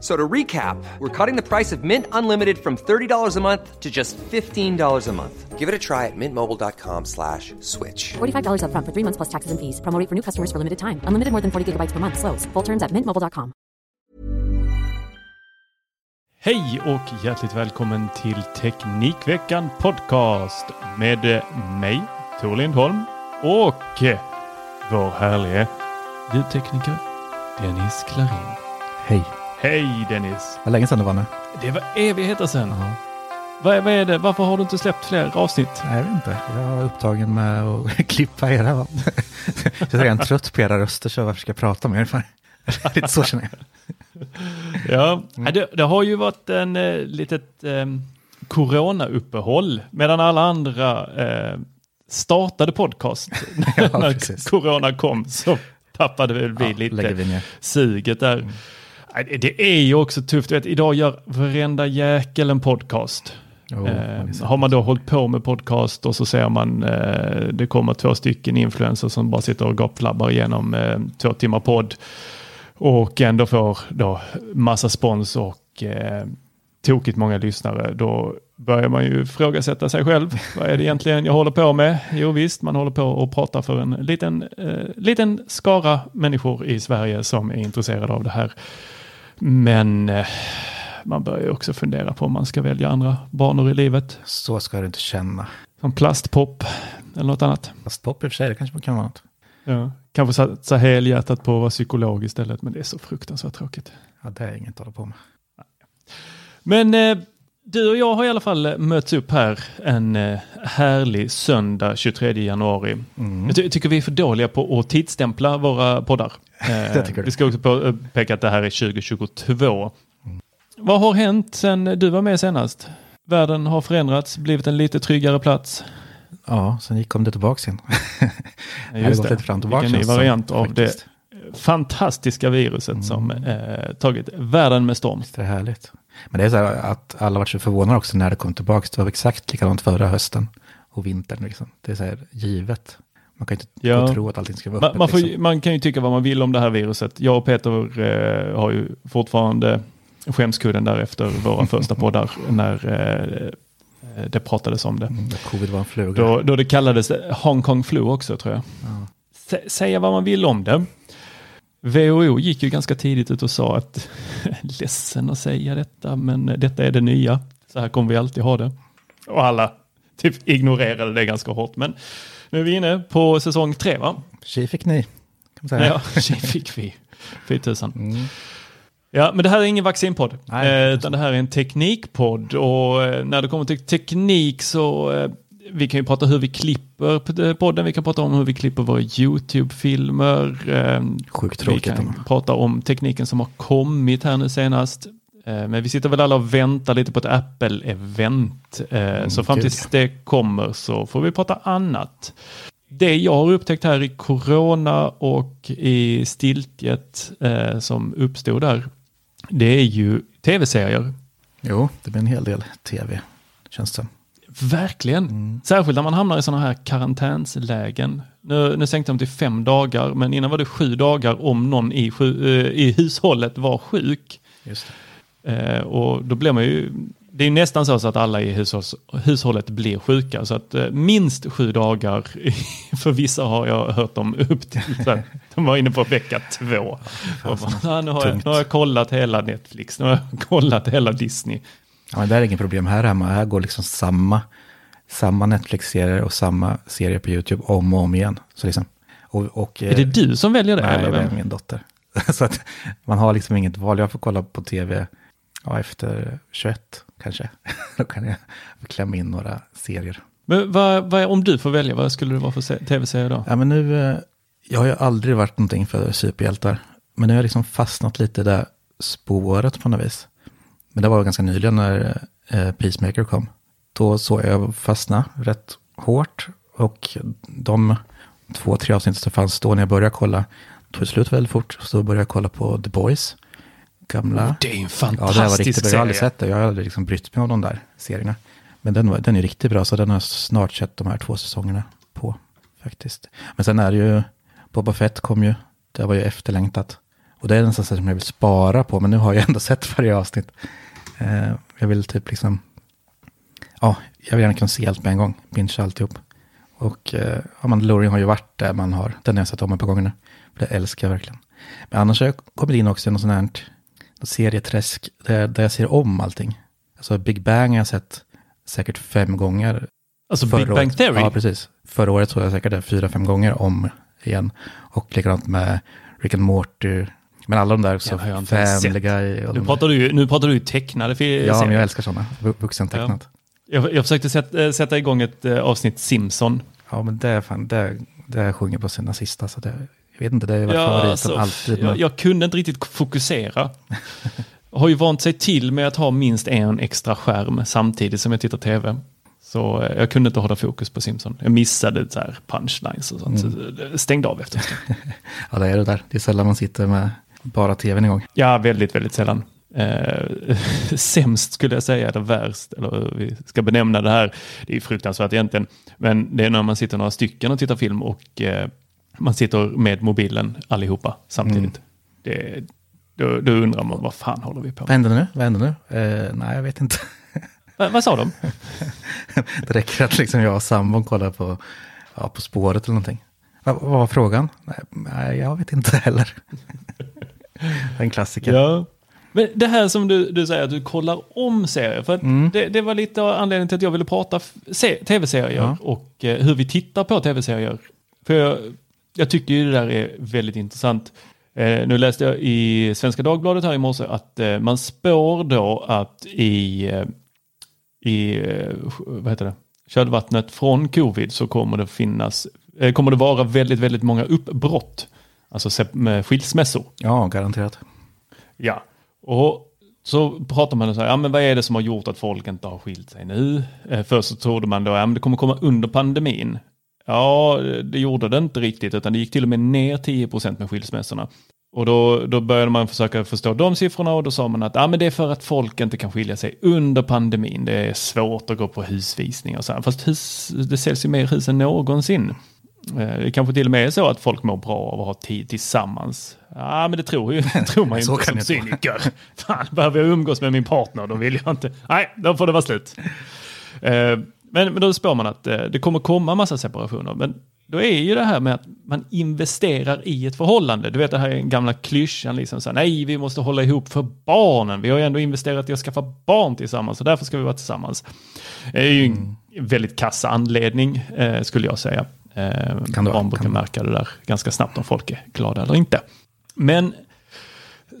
So to recap, we're cutting the price of Mint Unlimited from $30 a month to just $15 a month. Give it a try at mintmobile.com slash switch. $45 upfront for three months plus taxes and fees. Promo rate for new customers for limited time. Unlimited more than 40 gigabytes per month. Slows. Full terms at mintmobile.com. Hej och hjärtligt välkommen till Teknikveckan Podcast med mig, Tor Lindholm och vår härlige ljudtekniker Dennis Klarin. Hej. Hej Dennis! Vad länge sedan det var nu. Det var evigheter sedan. Vad, vad är det? Varför har du inte släppt fler avsnitt? Nej, jag vet inte. Jag är upptagen med att klippa era. jag är redan trött på era röster så varför ska jag prata med er? Lite så känner jag. Ja, det, det har ju varit en eh, litet eh, corona-uppehåll medan alla andra eh, startade podcast. Ja, När precis. corona kom så tappade vi Ja, vi lite ner. suget där. Nej, det- är ju också tufft. Vet, idag gör varenda jäkel en podcast. Jo, Eh, har man då hållit på med podcast och så ser man eh, det kommer två stycken influencers som bara sitter och gapflabbar igenom eh, två timmar podd och ändå får då massa spons och eh, tokigt många lyssnare. Då börjar man ju frågasätta sig själv. Vad är det egentligen jag håller på med? Jo visst, man håller på och pratar för en liten, eh, liten skara människor i Sverige som är intresserade av det här. Men eh, man börjar ju också fundera på om man ska välja andra banor i livet. Så ska du inte känna. Som plastpop eller något annat. Fast pop i och för sig, det kanske man kan vara något. Ja. Kanske satsa helhjärtat på att vara psykolog istället, men det är så fruktansvärt tråkigt. Ja, det är inget att hålla på med. Men eh, du och jag har i alla fall mötts upp här en eh, härlig söndag 23 januari. Mm. Jag ty- tycker vi är för dåliga på att tidsstämpla våra poddar. Eh, Det tycker du. Vi ska också påpeka att det här är 2022. Vad har hänt sen du var med senast? Världen har förändrats, blivit en lite tryggare plats. Ja, sen gick kom det tillbaka igen. Ja, det gått lite fram tillbaka, Vilken ny variant av faktiskt. det fantastiska viruset som eh, tagit världen med storm. Det är härligt. Men det är så här att alla varit så förvånade också när det kom tillbaka. Det var exakt likadant förra hösten och vintern. Liksom. Det är så här givet. Man kan inte Ja. tro att allting ska vara Man, öppet. man, får, ju- liksom. man kan ju tycka vad man vill om det här viruset. Jag och Peter eh, har ju fortfarande skämskudden där efter våra första poddar när eh, det pratades om det. Mm, Covid var en fluga. Då, då det kallades Hong Kong flu också tror jag. Ja. Sä- Säga vad man vill om det. WHO gick ju ganska tidigt ut och sa att ledsen att säga detta men detta är det nya. Så här kommer vi alltid ha det. Och alla typ ignorerade det ganska hårt. Men nu är vi inne på säsong tre va? Tji fick ni. Kan man säga. Ja, tji fick vi. Fy tusan. Mm. Ja, men det här är ingen vaccinpodd. Nej, eh, utan det här är en teknikpodd. Och eh, när det kommer till teknik så eh, vi kan ju prata hur vi klipper p- podden. Vi kan prata om hur vi klipper våra YouTube-filmer. Eh, Sjukt vi tråkigt. kan ändå. prata om tekniken som har kommit här nu senast. Eh, Men vi sitter väl alla och väntar lite på ett Apple-event. Eh, Så fram tills det kommer så får vi prata annat. Det jag har upptäckt här i corona och i stiltjet eh, som uppstod där, det är ju tv-serier. Jo, det blir en hel del tv, känns det Verkligen. Särskilt när man hamnar i sådana här karantänslägen. Nu, nu sänkte de till fem dagar, men innan var det sju dagar om någon i, eh, i hushållet var sjuk. Eh, och då blir man ju, det är nästan så att alla i hushålls, hushållet blir sjuka. Så att eh, minst sju dagar, för vissa har jag hört dem upp till, att de var inne på vecka två. Och bara, "Ja, nu, har jag, nu har jag kollat hela Netflix, nu har jag kollat hela Disney. Ja, men det är inget problem här hemma. Här går liksom samma, samma Netflix-serier och samma serier på YouTube om och om igen. Så liksom, och, och, Är det du som väljer det? Nej, eller det är vem? min dotter. så att man har liksom inget val. Jag får kolla på tv ja, efter 21 kanske. Då kan jag klämma in några serier. Men vad, vad, om du får välja, vad skulle det vara för se- tv-serie då? Ja, men nu, eh, jag har ju aldrig varit någonting för superhjältar. Men nu har jag liksom fastnat lite i det spåret på något vis. Men det var ganska nyligen när eh, Peacemaker kom. Då såg jag fastna rätt hårt. Och de två, tre avsnitt som fanns då när jag började kolla tog slut väldigt fort. Så då började jag kolla på The Boys. Gamla. Det är en Ja, fantastisk det var riktigt bra. Jag har aldrig sett det. Jag har aldrig liksom brytt mig om de där serierna. Men den, den är riktigt bra, så den har jag snart sett de här två säsongerna på. Faktiskt. Men sen är det ju, Boba Fett kom ju, det var ju efterlängtat. Och det är nästan så som jag vill spara på, men nu har jag ändå sett varje avsnitt. Eh, jag vill typ liksom, ja, jag vill gärna kunna se allt med en gång, binge alltihop. Och eh, ja, Mandalorian har ju varit där man har, den har jag sett om ett par gånger nu. Det älskar jag verkligen. Men annars har jag kommit in också i något sånt här något serieträsk där, där jag ser om allting. Alltså Big Bang har jag sett säkert fem gånger. Alltså Big Bang året. Theory? Ja, precis. Förra året såg jag säkert det fyra, fem gånger om igen. Och likadant med Rick and Morty. Men alla de där också, Ja, Family. Guy. Nu, pratar du, nu pratar du ju tecknade fi- ja, men serier. jag älskar sådana. vu- Vuxentecknat. jag, jag försökte sätta, eh, sätta igång ett eh, avsnitt Simpson. Ja, men det är fan, det, det sjunger på sina sista. Så det, jag vet inte, det har varit Ja, favoriten alltså, alltid. jag, jag kunde inte riktigt fokusera. har ju vant sig till med att ha minst en extra skärm samtidigt som jag tittar tv. Så eh, jag kunde inte hålla fokus på Simpson. Jag missade så här punchlines och sånt. Så Mm. det stängde av efter. Ja, det är det där. Det är sällan man sitter med bara tvn igång. Ja, väldigt, väldigt sällan. Eh, sämst skulle jag säga, eller värst, eller hur vi ska benämna det här. Det är fruktansvärt egentligen. Men det är när man sitter några stycken och tittar film och eh, man sitter med mobilen allihopa samtidigt. Det, då, då undrar man, vad fan håller vi på Vad med? händer nu? Vad händer nu? Eh, nej, jag vet inte. Va, vad sa de? Det räcker att liksom jag och sambon kollar på, ja, på spåret eller någonting. Vad, vad var frågan? Nej, jag vet inte heller. En klassiker. Ja. Men det här som du, du säger att du kollar om serier. För Mm. det, det var lite av anledningen till att jag ville prata tv-serier Ja. och eh, hur vi tittar på tv-serier. För jag, jag tycker ju det där är väldigt intressant. Eh, nu läste jag i Svenska Dagbladet här i morse att eh, man spår då att i, eh, i eh, vad heter det? kölvattnet från covid så kommer det finnas, eh, kommer det vara väldigt, väldigt många uppbrott. Alltså med skilsmässor. Ja, garanterat. Ja, och så pratar man så här, ja men vad är det som har gjort att folk inte har skilt sig nu? Eh, först så trodde man då, ja men det kommer komma under pandemin. Ja, det gjorde det inte riktigt, utan det gick till och med ner 10% med skilsmässorna. Och då, då började man försöka förstå de siffrorna och då sa man att ja, men det är för att folk inte kan skilja sig under pandemin. Det är svårt att gå på husvisningar och så här. Fast hus, det säljs ju mer hus än någonsin. Eh, Det kanske till och med är så att folk mår bra av att ha tid tillsammans. Ja, men det tror, ju, tror man ju Så inte som det cyniker. Fan, behöver jag umgås med min partner, då vill jag inte. Nej, då får det vara slut. Eh, Men, men då spår man att eh, det kommer komma massa separationer. Men då är ju det här med att man investerar i ett förhållande. Du vet det här är den gamla klyschan, liksom så här, nej vi måste hålla ihop för barnen. Vi har ju ändå investerat i att skaffa barn tillsammans så därför ska vi vara tillsammans. Det är ju en väldigt kass anledning eh, skulle jag säga. Eh, barn brukar märka det där ganska snabbt om folk är glada eller inte. Men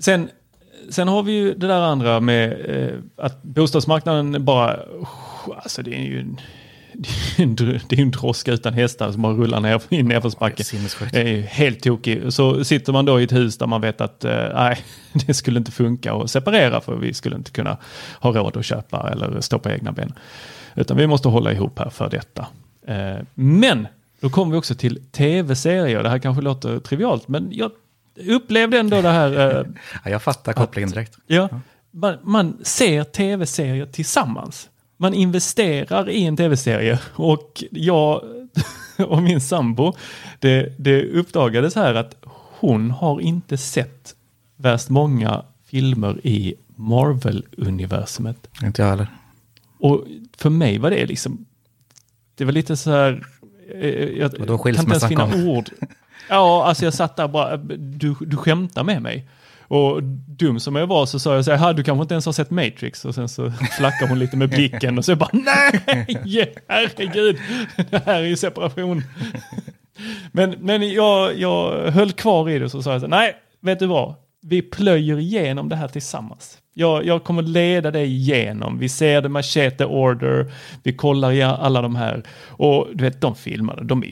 sen, sen har vi ju det där andra med eh, att bostadsmarknaden bara, alltså det är ju en, det är en droska utan hästar som bara rullar ner i nedförsbacke. Det är ju helt tokig. Så sitter man då i ett hus där man vet att eh, nej, det skulle inte funka att separera för vi skulle inte kunna ha råd att köpa eller stå på egna ben. Utan vi måste hålla ihop här för detta. Eh, men då kommer vi också till tv-serier. Det här kanske låter trivialt men jag upplevde ändå det här eh, Ja, jag fattar kopplingen direkt. Ja, man, man ser tv-serier tillsammans. man investerar i en tv-serie och jag och min sambo, det, det uppdagades här att hon har inte sett värst många filmer i Marvel-universumet. Inte jag heller. Och för mig var det liksom, det var lite så här, jag Och då kan inte ens skilsmässa finna kom. ord. Ja, alltså jag satt där bara, du, du skämtar med mig. Och dum som jag var så sa jag så här, du kanske inte ens har sett Matrix. Och sen så flackade hon lite med blicken och så bara, nej, herregud, det här är ju separation. Men, men jag, jag höll kvar i det och så sa jag så här, nej, vet du vad, vi plöjer igenom det här tillsammans. Jag, jag kommer leda dig igenom. Vi ser The Machete Order, vi kollar i alla de här. Och du vet, de filmerna, de är,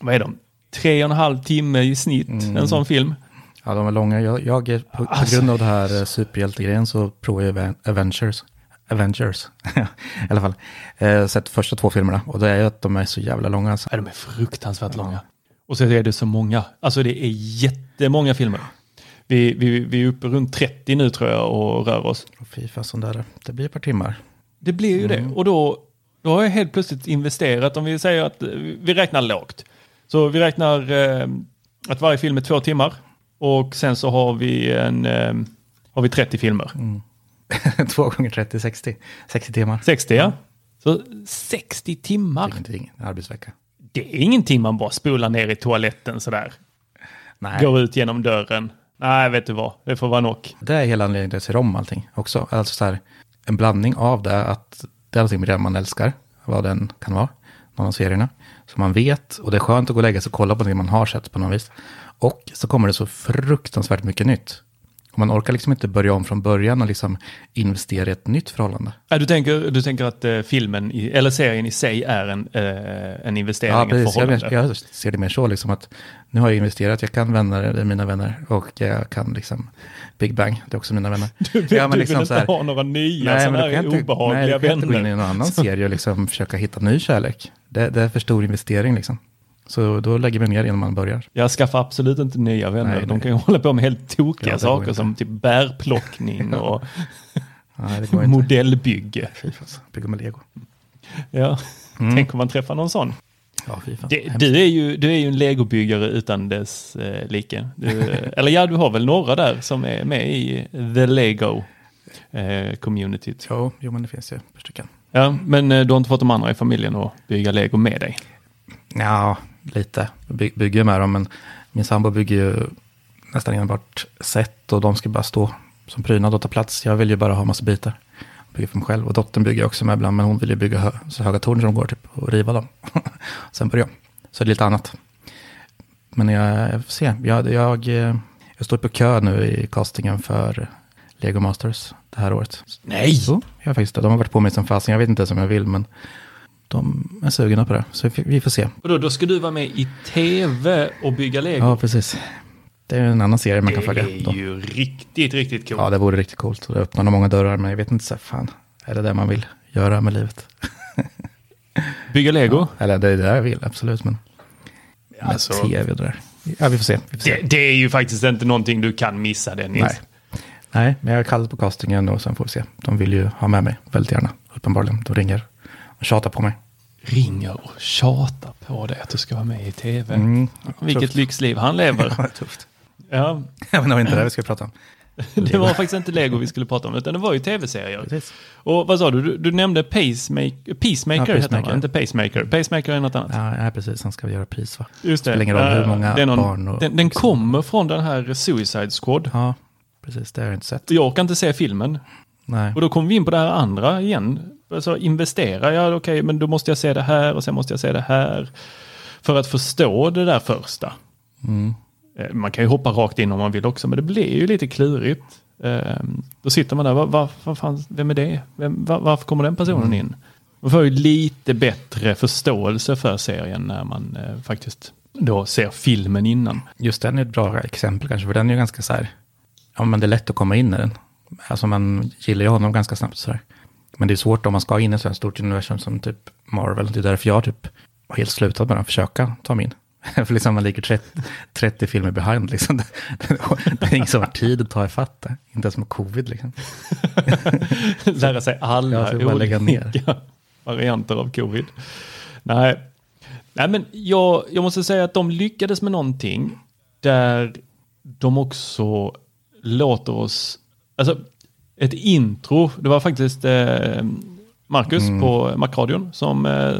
vad är de? Tre och en halv timme i snitt, en sån film. Ja, de är långa. Jag, jag på, på Alltså- grund av det här eh, superhjältegrejen så provar jag Aven- Avengers. Avengers, i alla fall. Eh, sett första två filmerna och det är ju att de är så jävla långa. Alltså. Ja, de är fruktansvärt långa. Och så är det så många. Alltså det är jättemånga filmer. Vi, vi, vi är uppe runt 30 nu tror jag och rör oss. Fy fasen där. Det blir ett par timmar. Det blir ju det. Och då, då har jag helt plötsligt investerat, om vi säger att vi räknar lågt. Så vi räknar eh, att varje film är två timmar. Och sen så har vi, en, eh, har vi 30 filmer. Två gånger 30, 60. 60 timmar. 60 ja. Så 60 timmar. Ingenting. En arbetsvecka. Det är ingenting man bara spolar ner i toaletten sådär. Nej. Går ut genom dörren. Nej, vet du vad? Det får vara nog. Det är hela anledningen till att jag ser om allting också. Alltså så här, en blandning av det, att det är någonting med det man älskar, vad den kan vara, någon av serierna. Så man vet, och det är skönt att gå och lägga sig och kolla på det man har sett på något vis. Och så kommer det så fruktansvärt mycket nytt. Och man orkar liksom inte börja om från början och liksom investera i ett nytt förhållande. Ja, du, tänker, du tänker att eh, filmen, i, eller serien i sig är en, eh, en investering, Ja, ett precis. förhållande? Jag, jag ser det mer så, liksom att nu har jag investerat, jag kan vänner, det är mina vänner, och jag kan liksom Big Bang, det är också mina vänner. Du, Ja, men du liksom vill inte här- ha några nya Nej, sådana kan här inte, obehagliga nej, då kan jag inte gå in i vänner? någon annan serie och liksom försöka hitta ny kärlek. Det, det är för stor investering liksom. Så då lägger vi ner innan man börjar. Jag skaffar absolut inte nya vänner. Nej, De kan ju hålla på med helt tokiga Ja, saker inte. som typ bärplockning och Nej, modellbygge. Fy bygga med lego. Ja. Mm. Tänk om man träffar någon sån. Ja. Det, du, är ju, du är ju en legobyggare utan dess eh, like. Du, eller ja, du har väl några där som är med i the Lego eh, communityt. Jo, jo, men det finns ju ett par stycken. Ja, men eh, du har inte fått de andra i familjen att bygga lego med dig. Ja, lite. By, bygger med dem, men min sambo bygger ju nästan enbart set och de ska bara stå som prydnad och ta plats. Jag vill ju bara ha massa bitar. Bygga för mig själv. Och dottern bygger också med ibland, men hon vill ju bygga hö så höga torn som går typ och riva dem. Sen börjar jag. Så det är lite annat. Men jag, jag får se. Jag, jag, jag står på kö nu i castingen för Lego Masters det här året. Nej! Jo, jag har faktiskt. De har varit på mig som fasen. Jag vet inte ens om jag vill, men de är sugna på det. Så vi- får se. Och då, då ska du vara med i tv och bygga lego. Ja, precis. Det är en annan serie man kan det följa. är Då. ju riktigt, riktigt coolt. Ja, det vore riktigt coolt. Det öppnar nog många dörrar, men jag vet inte så här, fan, är det det man vill göra med livet? Bygga lego? Eller det är det jag vill, absolut, men med Alltså- tv och det där. Ja, vi får se. Vi får se. Det, det är ju faktiskt inte någonting du kan missa Dennis. Nej. Nej, men jag har kallat på castingen och sen får vi se. De vill ju ha med mig väldigt gärna, uppenbarligen. De ringer tjatar på mig. Ringer och tjatar på dig att du ska vara med i tv. Mm, Vilket tufft. lyxliv han lever. Ja, tufft. ja, Ja, men det var inte det vi skulle prata om. det var faktiskt inte lego vi skulle prata om, utan det var ju tv-serier. Precis. Och vad sa du? Du, du nämnde Pacemaker, Peacemaker, Ja, heter? Peacemaker. inte Pacemaker. Pacemaker är något annat. Ja, ja, precis. Han ska väl göra pris, va? Just det. Spelar ingen roll hur många någon, barn och den, den kommer från den här Suicide Squad. Ja, precis. Det har jag inte sett. Jag kan inte se filmen. Nej. Och då kommer vi in på det här andra igen. Alltså investera, ja okej, men då måste jag se det här och sen måste jag se det här. För att förstå det där första. Mm. Eh, Man kan ju hoppa rakt in om man vill också, men det blir ju lite klurigt. Eh, Då sitter man där, vad, vad, vad fan, vem är det? Vem, var, varför kommer den personen Mm. in? Man får ju lite bättre förståelse för serien när man eh, faktiskt då ser filmen innan. Just den är ett bra exempel kanske, för den är ju ganska så här, ja men det är lätt att komma in i den. Alltså man gillar ju honom ganska snabbt så här. Men det är svårt om man ska in i ett så här stort universum som typ Marvel. Det är därför jag typ har helt slutat med att försöka ta mig in. För liksom man ligger 30, 30 filmer behind liksom. Det, det är ingen som har tid att ta ifatt det. Inte ens med covid liksom. Lära sig alla Ja, olika varianter av covid. Nej, Nej men jag, jag måste säga att de lyckades med någonting där de också låter oss, alltså ett intro, det var faktiskt eh, Marcus Mm. på Macradion som eh,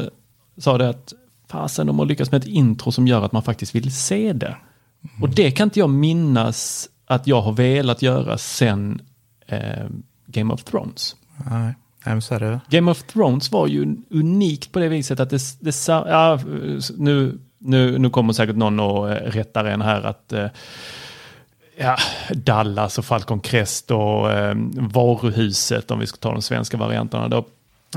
sa det att fasen de har lyckats med ett intro som gör att man faktiskt vill se det. Och det kan inte jag minnas att jag har velat göra sen eh, Game of Thrones. Nej. Game of Thrones var ju unikt på det viset att det, det ja, nu, nu, nu kommer säkert någon och eh, rättar en här att eh, ja, Dallas och Falcon Crest och eh, Varuhuset, om vi ska ta de svenska varianterna då,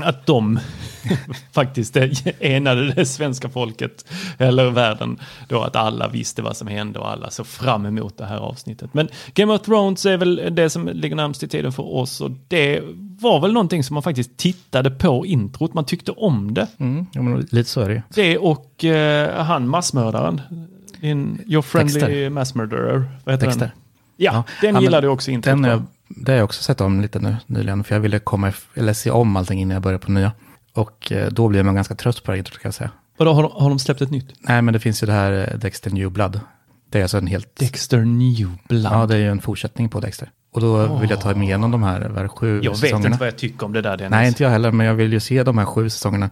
att de faktiskt enade det svenska folket, eller världen, då att alla visste vad som hände och alla såg fram emot det här avsnittet. Men Game of Thrones är väl det som ligger närmast i tiden för oss och det var väl någonting som man faktiskt tittade på introt, man tyckte om det. Mm, lite så är det. Det och eh, han massmördaren, din, Your Friendly Dexter. Mass Murderer, vad heter Dexter. den? Ja, Ja. den Ja, gillade jag också introt Den jag, det har jag också sett om lite nu nyligen. För jag ville komma, eller se om allting innan jag började på nya. Och eh, då blev man ganska trött på det, tror jag säga. Vadå, har har de släppt ett nytt? Nej, men det finns ju det här eh, Dexter New Blood. Det är alltså en helt... Dexter New Blood. Ja, det är ju en fortsättning på Dexter. Och då vill jag ta mig igenom de här, vad sju jag vet säsongerna. inte vad jag tycker om det där Dennis. Nej, inte jag heller, men jag vill ju se de här sju säsongerna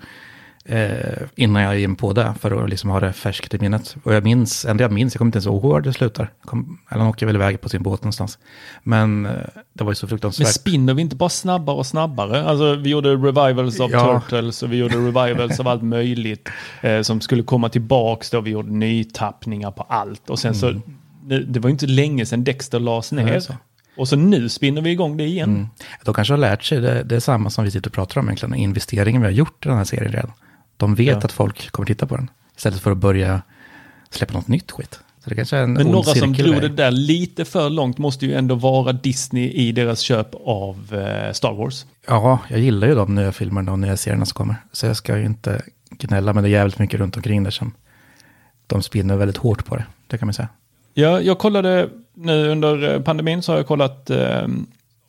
eh, innan jag mig på det, för att liksom ha det färskt i minnet. Och jag minns, enda jag minns, jag kommer inte ens ihåg hur det slutar. Kom, eller han åker väl iväg på sin båt någonstans. Men eh, det var ju så Men fruktansvärt. spinner vi inte bara snabbare och snabbare? Alltså vi gjorde revivals av Ja. Turtles och vi gjorde revivals av allt möjligt eh, som skulle komma tillbaks då. Vi gjorde nytappningar på allt och sen så, det, var ju inte länge sedan Dexter lades Mm. ner. så. Och så nu spinner vi igång det igen. Mm. De kanske har lärt sig, det, det är samma som vi sitter och pratar om egentligen, investeringen vi har gjort i den här serien redan. De vet Ja. att folk kommer titta på den, istället för att börja släppa något nytt skit. Så det kanske är en Men några som drog det där lite för långt måste ju ändå vara Disney i deras köp av eh, Star Wars. Ja, jag gillar ju de nya filmerna och nya serierna som kommer. Så jag ska ju inte gnälla, men det är jävligt mycket runt omkring där som de spinner väldigt hårt på det. Det kan man säga. Ja, jag kollade nu under eh, pandemin så har jag kollat eh,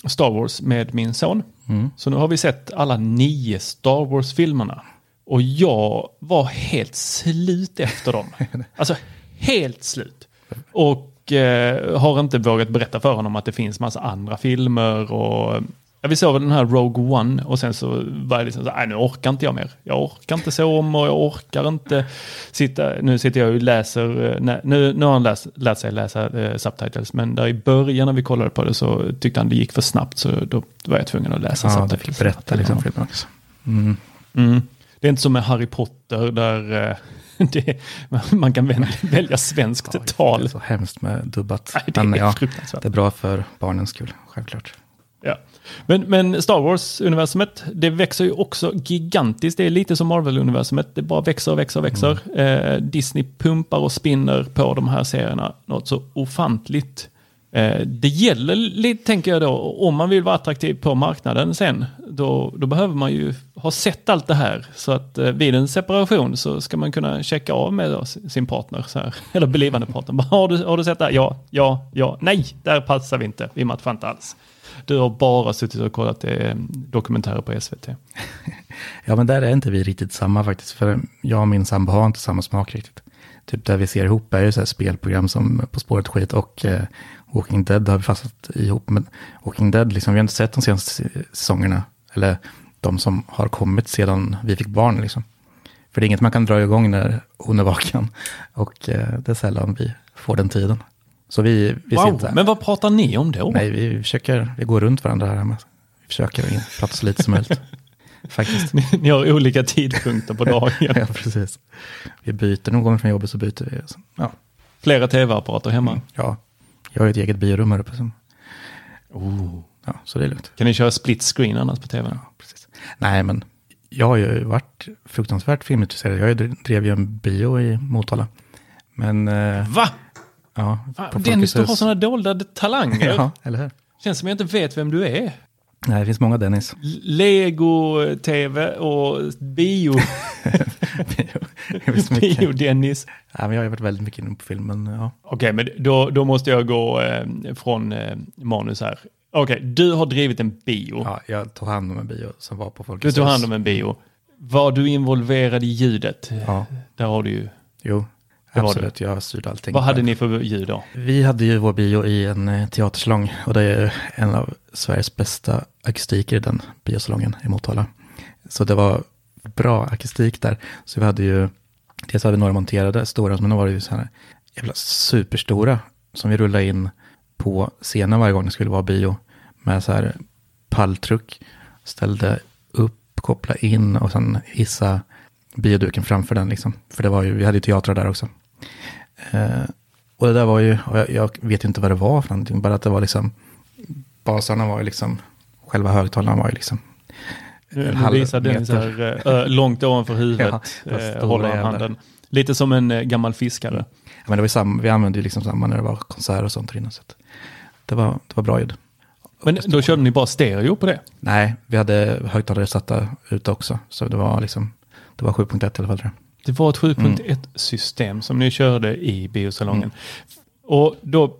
Star Wars med min son. Mm. Så nu har vi sett alla nio Star Wars-filmerna. Och jag var helt slut efter dem. Alltså helt slut. Och eh, har inte vågat berätta för honom att det finns massa andra filmer. Och, ja, vi såg den här Rogue One och sen så var jag liksom så nej nu orkar inte jag mer. Jag orkar inte se om och jag orkar inte sitta, nu sitter jag och läser, eh, nej, nu, nu har han läst, lärt sig läsa eh, subtitles, men där i början när vi kollade på det så tyckte han det gick för snabbt så då var jag tvungen att läsa Ja, du subtitles. fick berätta liksom Ja. filmen också. Mm. Mm. Det är inte som med Harry Potter där eh, det, man kan välja, välja svenskt Ja, Det tal. är så hemskt med dubbat. Nej, det Men är ja, det är bra för barnens skull, självklart. Ja. Men, men Star Wars-universumet, det växer ju också gigantiskt. Det är lite som Marvel-universumet. Det bara växer och växer och växer. Eh, Disney pumpar och spinner på de här serierna något så ofantligt. Eh, det gäller lite, tänker jag då, om man vill vara attraktiv på marknaden sen, då, då behöver man ju ha sett allt det här. Så att eh, vid en separation så ska man kunna checka av med då, sin partner, så här, eller blivande partner. Har du, har du sett det här? Ja, ja, ja. Nej, där passar vi inte. Vi matchar inte alls. Du har bara suttit och kollat eh, dokumentärer på SVT. Ja, men där är inte vi riktigt samma faktiskt. För jag och min sambo har inte samma smak riktigt. Typ där vi ser ihop är ju så här spelprogram som På spåret skit och eh, Walking Dead har vi fastnat ihop. Men Walking Dead, liksom, vi har inte sett de senaste säsongerna. Eller de som har kommit sedan vi fick barn. Liksom. För det är inget man kan dra igång när hon är vaken. Och eh, det är sällan vi får den tiden. Så vi, vi Wow, sitter men vad pratar ni om då? Nej, vi försöker, vi går runt varandra här hemma. Vi försöker prata så lite som möjligt. Faktiskt. Ni, ni har olika tidpunkter på dagen. Ja, precis. Vi byter, någon gång från jobbet så byter vi. Så, Ja, Flera tv-apparater hemma. ja. Jag har ett eget biorum här uppe. Som, Oh. Ja, så det är lugnt. Kan ni köra split screen annars på tvn? Ja, precis. Nej, men jag har ju varit fruktansvärt filmintresserad. Jag drev ju en bio i Motala. Men, eh, Va? ja. På Dennis, du har sådana dolda talanger. Ja, eller hur? Känns som jag inte vet vem du är. Nej, det finns många Dennis. Lego-tv och bio. Bio-Dennis. Ja, men jag har varit väldigt mycket inne på filmen. Ja. Okej, men då, då måste jag gå eh, från eh, manus här. Okej, du har drivit en bio. Ja, jag tog hand om en bio som var på Du Folkets tog hus. hand om en bio. Var du involverad i ljudet? Ja, Där har du ju. jo. Det Absolut, jag styrde allting. Vad hade ni för ljud då? Vi hade ju vår bio i en eh, teatersalong och det är en av Sveriges bästa akustiker i den biosalongen i Motala. Så det var bra akustik där. Så vi hade ju, dels hade vi några monterade stora, men då var det ju så här jävla superstora som vi rullade in på scenen varje gång det skulle vara bio med så här palltruck. Ställde upp, koppla in och sen hissa bioduken framför den liksom. För det var ju, vi hade ju teatrar där också. Eh, och det där var ju, jag, jag vet inte vad det var för någonting, bara att det var liksom, basarna var ju liksom, själva högtalarna var ju liksom, Nu, En halv visar den så meter. här, ö, långt ovanför huvudet. Ja, eh, håller han handen. Lite som en eh, gammal fiskare. ja, men det var ju samma, vi använde ju liksom samma när det var konserter och sånt där inne. Så att det, var, det var bra ljud. Men då körde ni bara stereo på det? Nej, vi hade högtalare satta ute också, så det var liksom, det var 7.1 i alla fall. Det var ett Mm. 7.1-system som ni körde i biosalongen. Och då,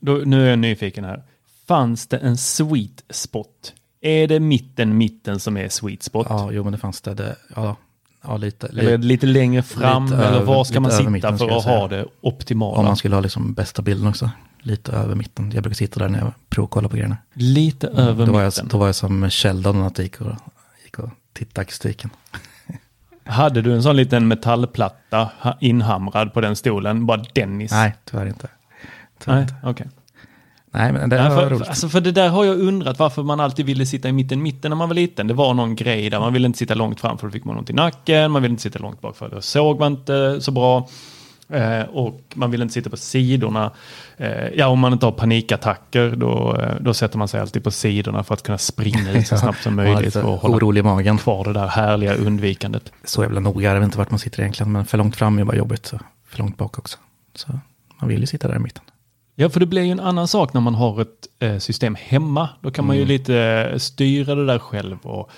då, nu är jag nyfiken här. Fanns det en sweet spot? Är det mitten, mitten som är sweet spot? Ja, jo men det fanns det, det ja, ja lite. Eller lite längre fram? lite eller över- var ska man sitta mitten, för att ha det optimala? Om man skulle ha liksom bästa bilden också, lite över mitten. Jag brukar sitta där när jag provkollar på grejerna. Lite över Då var, jag, mitten. då var jag som Sheldon när jag gick och, gick och tittade akustiken. Hade du en sån liten metallplatta ha- inhamrad på den stolen? Bara Dennis? Nej, tyvärr inte. Tyvärr Nej, inte. okej. Nej, men det Nej, var för, roligt. för, alltså för det där har jag undrat varför man alltid ville sitta i mitten, mitten när man var liten. Det var någon grej där man ville inte sitta långt fram för då fick man ont i nacken. Man ville inte sitta långt bak för då såg man inte så bra. Eh, och man ville inte sitta på sidorna. Eh, ja, om man inte har panikattacker då, eh, då sätter man sig alltid på sidorna för att kunna springa ut så snabbt som möjligt lite för att hålla orolig magen. kvar det där härliga undvikandet. Så jävla noga, jag vet inte vart man sitter egentligen, men för långt fram är bara jobbigt. Så för långt bak också. Så man vill ju sitta där i mitten. Ja, för det blir ju en annan sak när man har ett eh, system hemma. Då kan man ju lite eh, styra det där själv. Och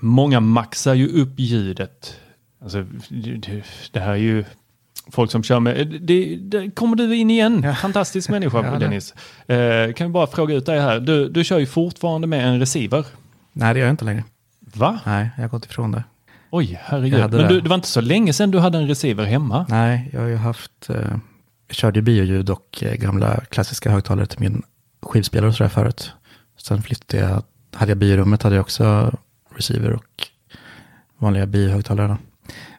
många maxar ju upp ljudet. Alltså, det, det här är ju folk som kör med... Det, det kommer du in igen. Fantastisk människa, Ja, Dennis. Eh, kan vi bara fråga ut dig här. Du, du kör ju fortfarande med en receiver. Nej, det gör jag inte längre. Va? Nej, jag har gått ifrån det. Oj, herregud. Men du, det var inte så länge sedan du hade en receiver hemma. Nej, jag har ju haft, eh, jag körde ju bioljud och eh, gamla klassiska högtalare till min skivspelare och sådär förut. Sen flyttade jag, hade jag biorummet hade jag också receiver och vanliga biohögtalare. då.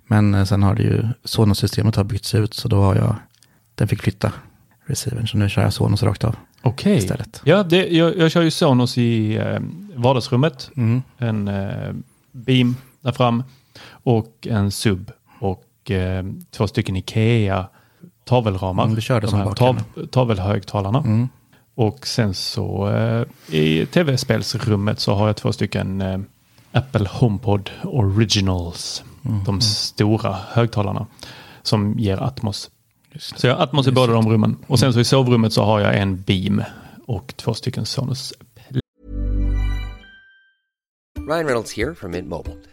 Men eh, sen har det ju, Sonos-systemet har bytts ut så då har jag, den fick flytta receivern. Så nu kör jag Sonos rakt av. Okej. Istället. Ja, det, jag, jag kör ju Sonos i eh, vardagsrummet. Mm. En eh, beam där fram och en sub och eh, två stycken Ikea tavelramar. Mm, du kör det De som här tav, tavelhögtalarna. Mm. Och sen så eh, i tv-spelsrummet så har jag två stycken eh, Apple HomePod Originals. Mm. De stora högtalarna som ger Atmos. Just. Så jag har Atmos i båda de rummen. Och sen så i sovrummet så har jag en beam och två stycken Sonos Ryan Reynolds here from Mint Mobile.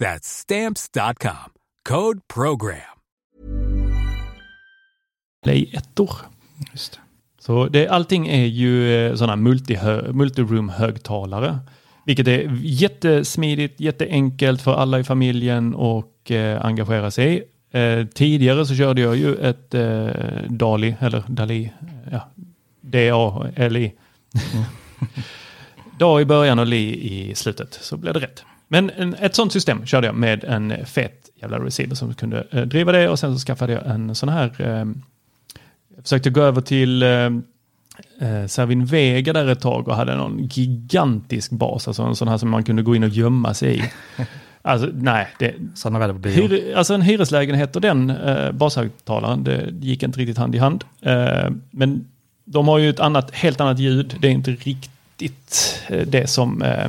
That's stamps.com. Code program. Play-ettor. Just det. Så det, allting är ju eh, sådana multiroom-högtalare. Vilket är jättesmidigt, jätteenkelt för alla i familjen och eh, engagera sig. Eh, tidigare så körde jag ju ett eh, Dali, eller Dali, ja, D-A-L-I. Dag i början och Li i slutet, så blev det rätt. Men en, ett sånt system körde jag med en fet jävla receiver som kunde eh, driva det och sen så skaffade jag en sån här eh, jag försökte gå över till eh, eh, Servin Vega där ett tag och hade någon gigantisk bas, alltså en sån här som man kunde gå in och gömma sig i. Alltså nej, det, Sådana väl på bio. hyr, alltså en hyreslägenhet och den eh, bashögtalaren, det gick inte riktigt hand i hand. Eh, men de har ju ett annat, helt annat ljud, det är inte riktigt eh, det som eh,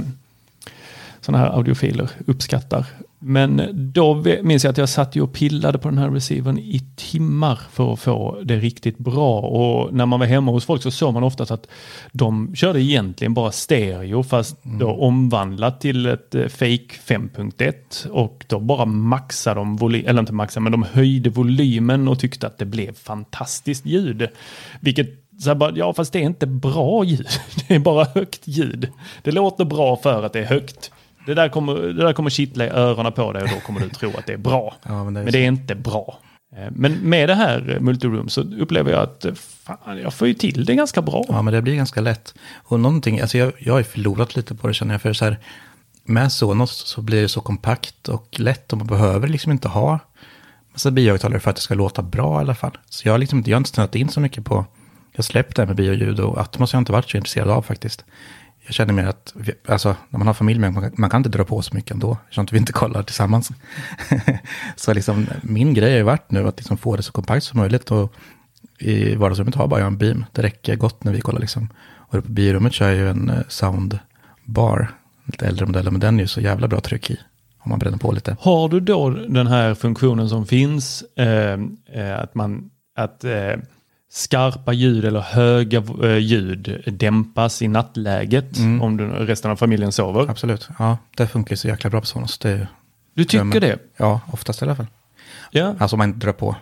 sådana här audiofiler uppskattar. Men då minns jag att jag satt ju och pillade på den här receivern i timmar för att få det riktigt bra. Och när man var hemma hos folk så såg man oftast att de körde egentligen bara stereo fast då omvandlat till ett eh, fake 5.1 och då bara maxade de volym, eller inte maxade, men de höjde volymen och tyckte att det blev fantastiskt ljud. Vilket så bara, ja fast det är inte bra ljud, det är bara högt ljud. Det låter bra för att det är högt. Det där kommer, det där kommer kittla i öronen på dig och då kommer du tro att det är bra. Ja, men det är men det är inte bra. Eh, Men med det här eh, multiroom så upplever jag att eh, fan, jag får ju till det ganska bra. Ja, men det blir ganska lätt. Och någonting, alltså jag, jag har ju förlorat lite på det känner jag. För så här, med Sonos så blir det så kompakt och lätt och man behöver liksom inte ha massa biohögtalare för att det ska låta bra i alla fall. Så jag har liksom inte, jag har inte snöat in så mycket på, jag har släppt det här med bioljud och Atmos har jag inte varit så intresserad av faktiskt. Jag känner mer att, vi- alltså när man har familj med, man, man kan inte dra på så mycket ändå, eftersom att vi inte kollar tillsammans. så liksom min grej har ju varit nu att liksom få det så kompakt som möjligt och i vardagsrummet har bara jag en beam. Det räcker gott när vi kollar liksom. Och på biorummet kör jag ju en eh, soundbar, lite äldre modell, men den är ju så jävla bra tryck i. Om man bränner på lite. Har du då den här funktionen som finns, eh, eh att man, att eh, skarpa ljud eller höga eh, ljud dämpas i nattläget Mm. om du, resten av familjen sover? Absolut, ja, det funkar så jäkla bra på Sonos. Det, Du tycker det? Ja, oftast i alla fall. Ja. Alltså om man inte drar på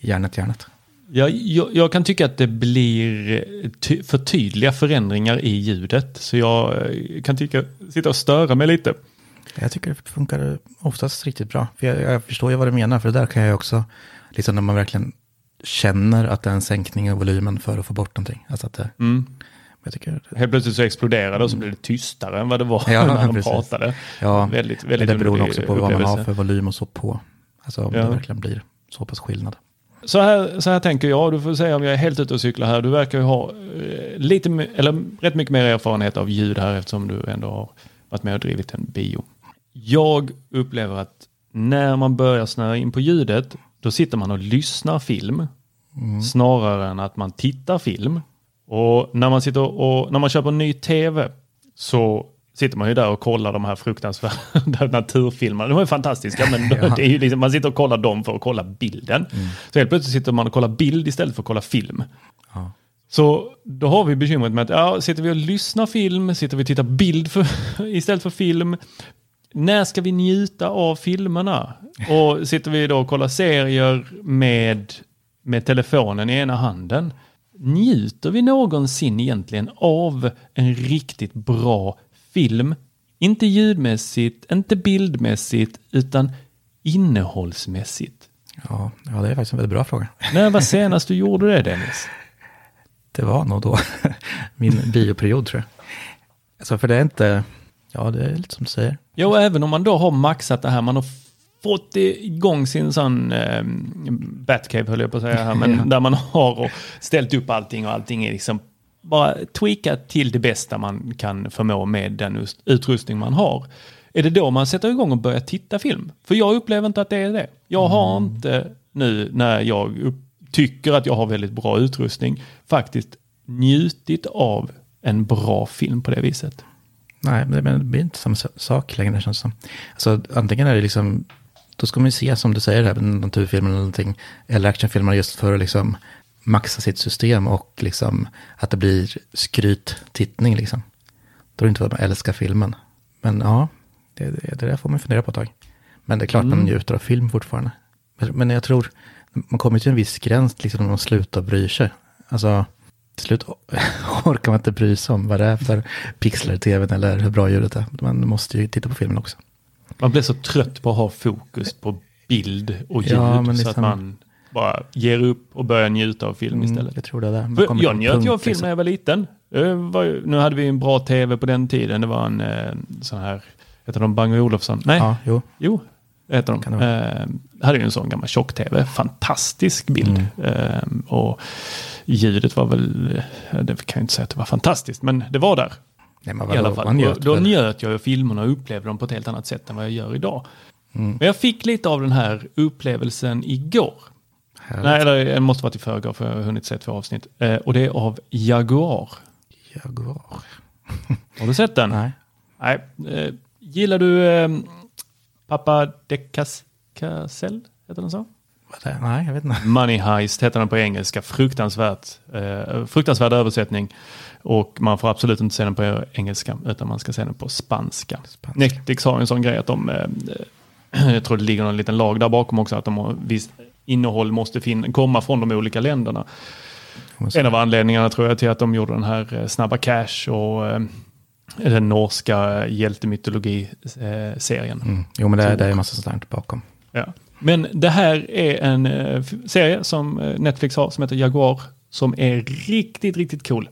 järnet, järnet. Ja, jag, jag kan tycka att det blir ty, för tydliga förändringar i ljudet. Så jag eh, kan tycka, sitta och störa mig lite. Jag tycker det funkar oftast riktigt bra. För jag, jag förstår ju vad du menar, för det där kan jag också, liksom när man verkligen känner att det är en sänkning av volymen för att få bort någonting. Alltså att det, Mm. jag tycker, Helt plötsligt så exploderade och så blev det tystare än vad det var Ja, när de precis. pratade. ja, väldigt, men väldigt det beror också på vad man har för volym och så på. Alltså om Ja. det verkligen blir så pass skillnad. Så här, så här tänker jag, du får säga om jag är helt ute och cyklar här. Du verkar ju ha eh, lite, eller rätt mycket mer erfarenhet av ljud här eftersom du ändå har varit med och drivit en bio. Jag upplever att när man börjar snöa in på ljudet, då sitter man och lyssnar film snarare än att man tittar film. Och när man sitter och när man köper en ny tv så sitter man ju där och kollar de här fruktansvärda naturfilmerna. De är fantastiska men Ja. det är ju liksom, man sitter och kollar dem för att kolla bilden. Så helt plötsligt sitter man och kollar bild istället för att kolla film. Ja. Så då har vi bekymret med att ja, sitter vi och lyssnar film, sitter vi och tittar bild för, istället för film. När ska vi njuta av filmerna? Och sitter vi då och kollar serier med, med telefonen i ena handen. Njuter vi någonsin egentligen av en riktigt bra film? Inte ljudmässigt, inte bildmässigt, utan innehållsmässigt. Ja, ja, det är faktiskt en väldigt bra fråga. När var senast du gjorde det Dennis? Det var nog då min bioperiod tror jag. Alltså för det är inte, ja det är lite som du säger. Och även om man då har maxat det här, man har fått igång sin sån eh, Batcave höll jag på att säga här, men Ja. där man har och ställt upp allting och allting är liksom bara tweakat till det bästa man kan förmå med den us- utrustning man har. Är det då man sätter igång och börjar titta film? För jag upplever inte att det är det. Jag har inte nu när jag upp, tycker att jag har väldigt bra utrustning faktiskt njutit av en bra film på det viset. Nej, men det blir inte samma sa- sak längre känns det som. Alltså antingen är det liksom, då ska man ju se som du säger här, en naturfilm eller någonting, eller actionfilmer just för att liksom maxa sitt system och liksom att det blir skryttittning liksom. Då är det inte att man älskar filmen. Men ja, det, det, det där får man fundera på ett tag. Men det är klart man njuter av film fortfarande. Men, men jag tror, man kommer till en viss gräns liksom när man slutar bry sig. Alltså, till slut orkar man inte bry sig om vad det är för pixlar i tvn eller hur bra ljudet är. Man måste ju titta på filmen också. Man blir så trött på att ha fokus på bild och ljud Ja, men så liksom- att man bara ger upp och börjar njuta av film Mm, istället. jag tror det är där. Man jag njöt ju av film liksom. när jag var liten. Det var nu hade vi en bra tv på den tiden. Det var en eh, sån här, heter de Bang Olufsen? Nej, Ja, jo. jo, heter de. Eh, hade ju en sån gammal tjock-tv. Fantastisk bild. Mm. Eh, och ljudet var väl, eh, det kan jag inte säga att det var fantastiskt, men det var där. Nej, men I alla fall. man njöt då väl. njöt jag av filmerna och upplevde dem på ett helt annat sätt än vad jag gör idag. Mm. Men jag fick lite av den här upplevelsen igår. Härligt. Nej, eller det måste varit i förrgår för jag har hunnit se två avsnitt. Eh, och det är av Jaguar. Jaguar. Har du sett den? Nej. Nej. Eh, gillar du eh, Pappa de Cas- Casell? Heter den så? Nej, jag vet inte. Money Heist heter den på engelska. Fruktansvärt, eh, fruktansvärd översättning. Och man får absolut inte se den på engelska utan man ska se den på spanska. Spanska. Netflix har en sån grej att de, eh, jag tror det ligger någon liten lag där bakom också, att de har visst innehåll måste fin- komma från de olika länderna. En av anledningarna tror jag till att de gjorde den här eh, Snabba Cash och eh, den norska hjältemytologi-serien. Mm. Jo, men det är, det är en massa sånt bakom. Ja. Men det här är en serie som Netflix har som heter Jaguar som är riktigt, riktigt cool.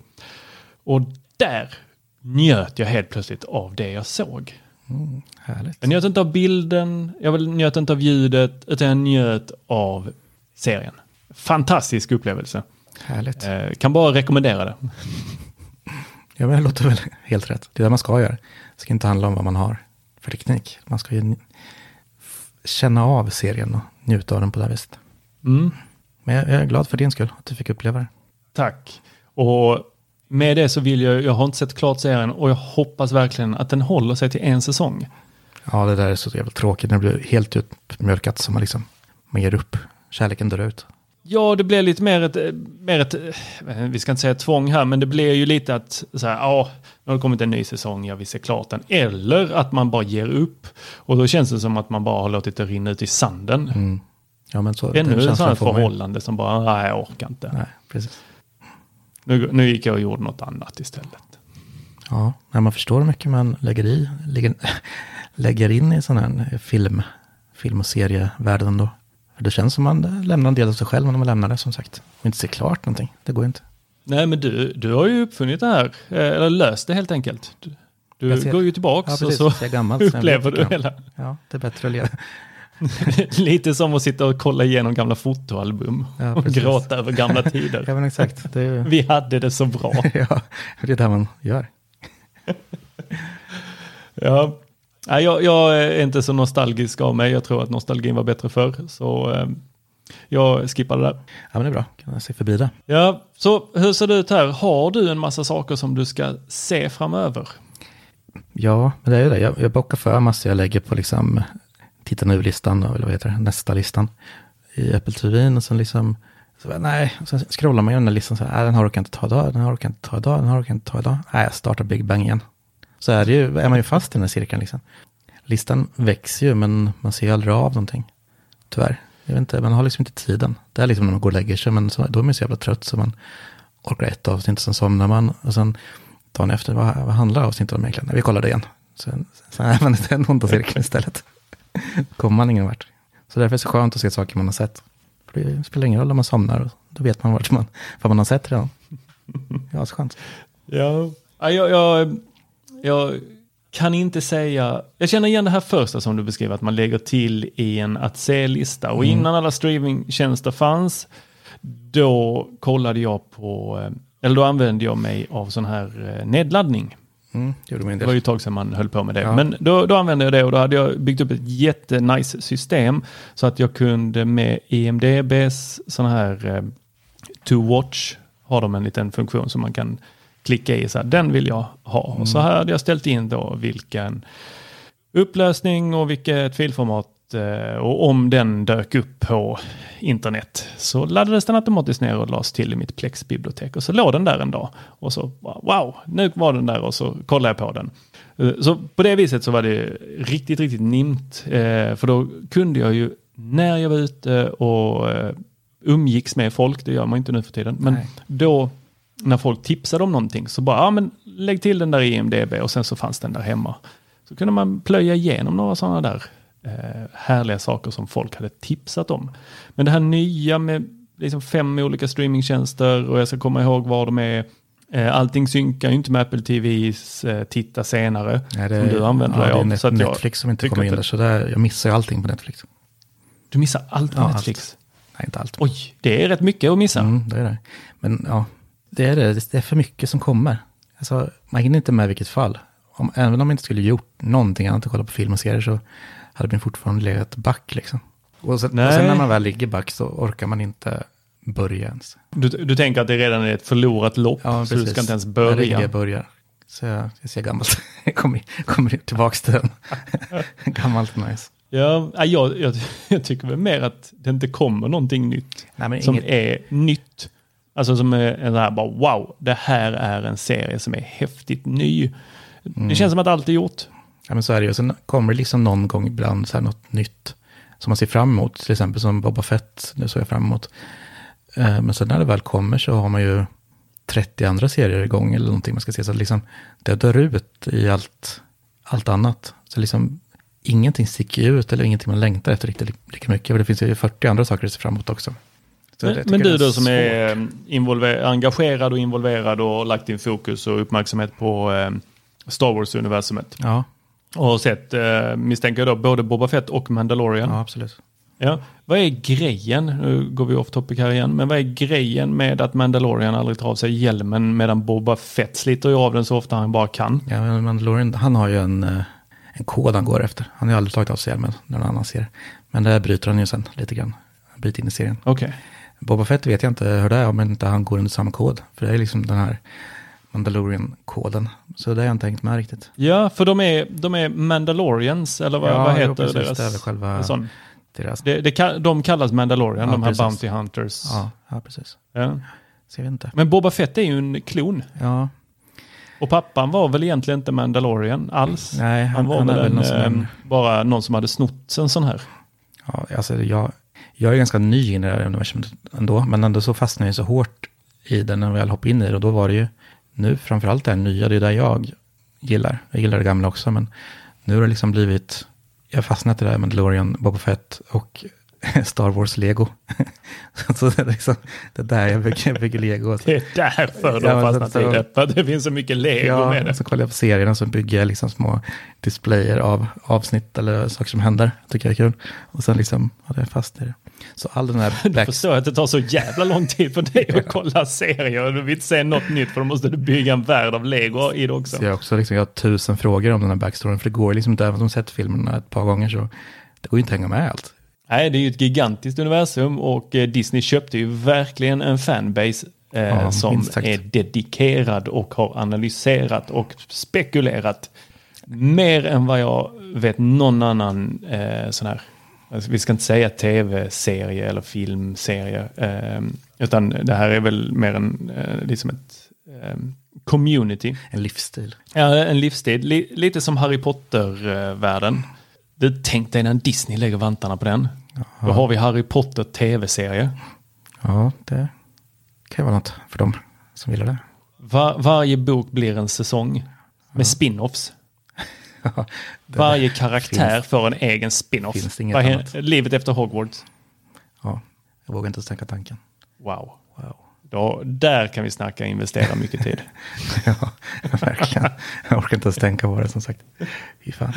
Och där njöt jag helt plötsligt av det jag såg. Härligt. Jag njöt inte av bilden, jag njöt inte av ljudet, utan jag njöt av serien. Fantastisk upplevelse. Härligt. Eh, kan bara rekommendera det. Ja, men det låter väl helt rätt. Det är det man ska göra. Det ska inte handla om vad man har för teknik. Man ska ju känna av serien och njuta av den på det här viset. Mm. Men jag, jag är glad för din skull, att du fick uppleva det. Tack. Och med det så vill jag, jag har inte sett klart serien och jag hoppas verkligen att den håller sig till en säsong. Ja, det där är så jävla tråkigt när det blir helt utmjölkat som man liksom, man ger upp. Kärleken dör ut. Ja, det blir lite mer ett, mer ett, vi ska inte säga tvång här, men det blir ju lite att så här, ja, nu har det kommit en ny säsong, jag vill se klart den. Eller att man bara ger upp. Och då känns det som att man bara har låtit det rinna ut i sanden. Mm. Ja, men så, Ännu ett sånt förhållande som bara, nej jag orkar inte. Nej, precis. Nu, nu gick jag och gjorde något annat istället. Ja, när man förstår hur mycket man lägger i, lägger, lägger in i sån här film, film och serievärlden. För det känns som man lämnar en del av sig själv när man lämnar det som sagt. Och inte ser klart någonting, det går inte. Nej, men du, du har ju uppfunnit det här, eh, eller löst det helt enkelt. Du, du ser- går ju tillbaks Ja, och så så upplever du hela. Ja, det är bättre att leva. Lite som att sitta och kolla igenom gamla fotoalbum Ja, och gråta över gamla tider. Ja, men exakt. Det är, Vi hade det så bra. ja, det är det man gör. Ja. Jag, jag är inte så nostalgisk av mig. Jag tror att nostalgin var bättre förr. Så eh, Jag skippade där. Ja, men det är bra. Kan jag se förbi det. Ja, så hur ser det ut här? Har du en massa saker som du ska se framöver? Ja, men det är ju det. Jag, jag bockar för massor jag lägger på liksom titta nu-listan, eller vad heter det, nästa listan i Apple TV. Och sen liksom, så, nej, och sen scrollar man igenom den listan så här, äh, den har jag inte ta idag, den har jag inte ta idag, den har jag inte ta idag. Nej, jag startar Big Bang igen. Så är, det ju, är man ju fast i den här cirkeln liksom. Listan växer ju, men man ser ju aldrig av någonting. Tyvärr. Jag vet inte, man har liksom inte tiden. Det är liksom när man går och lägger sig, men så, då är man så jävla trött så man orkar ett avsnitt, sen somnar man. Och sen dagen efter, vad, vad handlar avsnittet om egentligen? Vi kollar det igen. Sen, sen är man i den onda cirkeln istället. kommer man ingen vart. Så därför är det så skönt att se saker man har sett. För det spelar ingen roll om man somnar, då vet man vart man, vad man har sett redan. Ja, så skönt. Ja, Ja, jag, jag, jag kan inte säga, jag känner igen det här första som du beskriver, att man lägger till i en att se-lista. Och Mm. innan alla streamingtjänster fanns, då kollade jag på, eh, eller då använde jag mig av sån här eh, nedladdning. Mm, det Det var ju ett tag sedan man höll på med det. Ja. Men då, då använde jag det och då hade jag byggt upp ett jättenice system. Så att jag kunde med IMDBs sån här eh, to watch, har de en liten funktion som man kan klicka i. Så här, den vill jag ha. Och så här hade jag ställt in då vilken upplösning och vilket filformat. Eh, Och om den dök upp på internet så laddades den automatiskt ner och lades till i mitt Plex-bibliotek. Och så låg den där en dag. Och så, wow, nu var den där och så kollade jag på den. Eh, Så på det viset så var det riktigt, riktigt nimt. Eh, För då kunde jag ju när jag var ute och umgicks med folk, det gör man inte nu för tiden, men Nej. då när folk tipsade om någonting så bara, ja men lägg till den där i IMDB och sen så fanns den där hemma. Så kunde man plöja igenom några sådana där härliga saker som folk hade tipsat om. Men det här nya med liksom fem olika streamingtjänster och jag ska komma ihåg var de är. Eh, allting synkar ju inte med Apple TVs eh, titta senare. Nej, som du använder ja, dig det är av. Att jag Netflix som inte kommer in där, så där, jag missar ju allting på Netflix. Du missar allt på Ja, Netflix. Nej, inte allt. Oj, det är rätt mycket att missa. Mm, det är det. Men ja, det är det. Det är för mycket som kommer. Alltså, man hinner inte med vilket fall. Om, även om man inte skulle gjort någonting annat än kolla på film och serier så hade man fortfarande legat back liksom. Och sen, och sen när man väl ligger back så orkar man inte börja ens. Du, du tänker att det redan är ett förlorat lopp, Ja, så du ska inte ens När börja. jag börjar. Så jag, jag ser gammalt. Jag kommer, kommer tillbaka till den. gammalt nice. Ja, ja, jag, jag, jag tycker väl mer att det inte kommer någonting nytt. Nej, som inget, är nytt. Alltså som är en här bara wow, det här är en serie som är häftigt ny. Mm. Det känns som att allt är gjort. Ja, men så är det ju. Sen kommer det liksom någon gång ibland så här något nytt som man ser fram emot. Till exempel som Boba Fett, det såg jag fram emot. Eh, Men sen när det väl kommer så har man ju 30 andra serier igång eller någonting man ska se. Så liksom, det dör ut i allt, allt annat. Så liksom ingenting sticker ut eller ingenting man längtar efter riktigt li- lika mycket. För det finns ju 40 andra saker att se fram emot också. Så Men, men du då som är eh, involver- engagerad och involverad och lagt din fokus och uppmärksamhet på eh, Star Wars-universumet. Ja, Och har sett, eh, misstänker jag då, både Boba Fett och Mandalorian. ja, absolut. Ja. Vad är grejen, nu går vi off topic här igen, men vad är grejen med att Mandalorian aldrig tar av sig hjälmen medan Boba Fett sliter ju av den så ofta han bara kan? Ja, men Mandalorian, han har ju en, eh, en kod han går efter. Han har ju aldrig tagit av sig hjälmen när någon annan ser. Men det bryter han ju sen lite grann. En bit in i serien. Okej. Boba Fett vet jag inte hur det är om inte han går under samma kod. För det är liksom den här Mandalorian-koden. Så det har jag inte hängt med riktigt. Ja, för de är, de är Mandalorians, eller vad, Ja, vad jo, heter precis, deras? det är själva- en sån. Deras... Det, det, de kallas Mandalorian, Ja, de här precis. Bounty Hunters. Ja, ja, precis. Ja. Så jag inte. Men Boba Fett är ju en klon. Ja, Och pappan var väl egentligen inte Mandalorian alls. nej, han, Han var han väl en, någon sån eh, bara någon som hade snott en sån här. Ja, alltså jag, jag är ganska ny i det här universumet ändå. Men ändå så fastnade jag så hårt i den när jag väl hoppade in i det. Och då var det ju, nu framförallt det här nya, det är det jag gillar. Jag gillar det gamla också, men nu har det liksom blivit, jag har fastnat i det här Mandalorian, Boba Fett och Star Wars Lego. så det är liksom, det är där jag bygger, jag bygger Lego. Det är därför du har fastnat i det. För att det finns så mycket lego med Ja, det. så kollar jag på serierna så bygger jag liksom små displayer av avsnitt eller saker som händer. Tycker jag är kul. Och sen liksom, ja, det är fast i det. Så all den här Du Black... förstår att det tar så jävla lång tid för dig att kolla serier. Du vill inte se något nytt för då måste du bygga en värld av lego i det också. Så jag, också liksom, jag har tusen frågor om den här backstoryn. För det går liksom inte, även om man sett filmerna ett par gånger så det går ju inte att hänga med allt. Nej, det är ju ett gigantiskt universum och eh, Disney köpte ju verkligen en fanbase eh, Ja, som är dedikerad och har analyserat och spekulerat mer än vad jag vet någon annan eh, sån här, alltså, vi ska inte säga tv-serie eller filmserie, eh, utan det här är väl mer en, eh, liksom ett eh, community. En livsstil. Ja, en livsstil. Li- lite som Harry Potter-världen. Du, tänk dig när Disney lägger vantarna på den. Då har vi Harry Potter tv-serie. Ja, det kan vara något för dem som gillar det. Var, varje bok blir en säsong med spin-offs. Varje karaktär får en egen spin-off. finns annat. Livet efter Hogwarts. Ja, jag vågar inte ens tänka tanken. Wow. Wow. Då, där kan vi snacka investera mycket tid. ja, verkligen. Jag orkar inte ens tänka på det som sagt. Fy fan.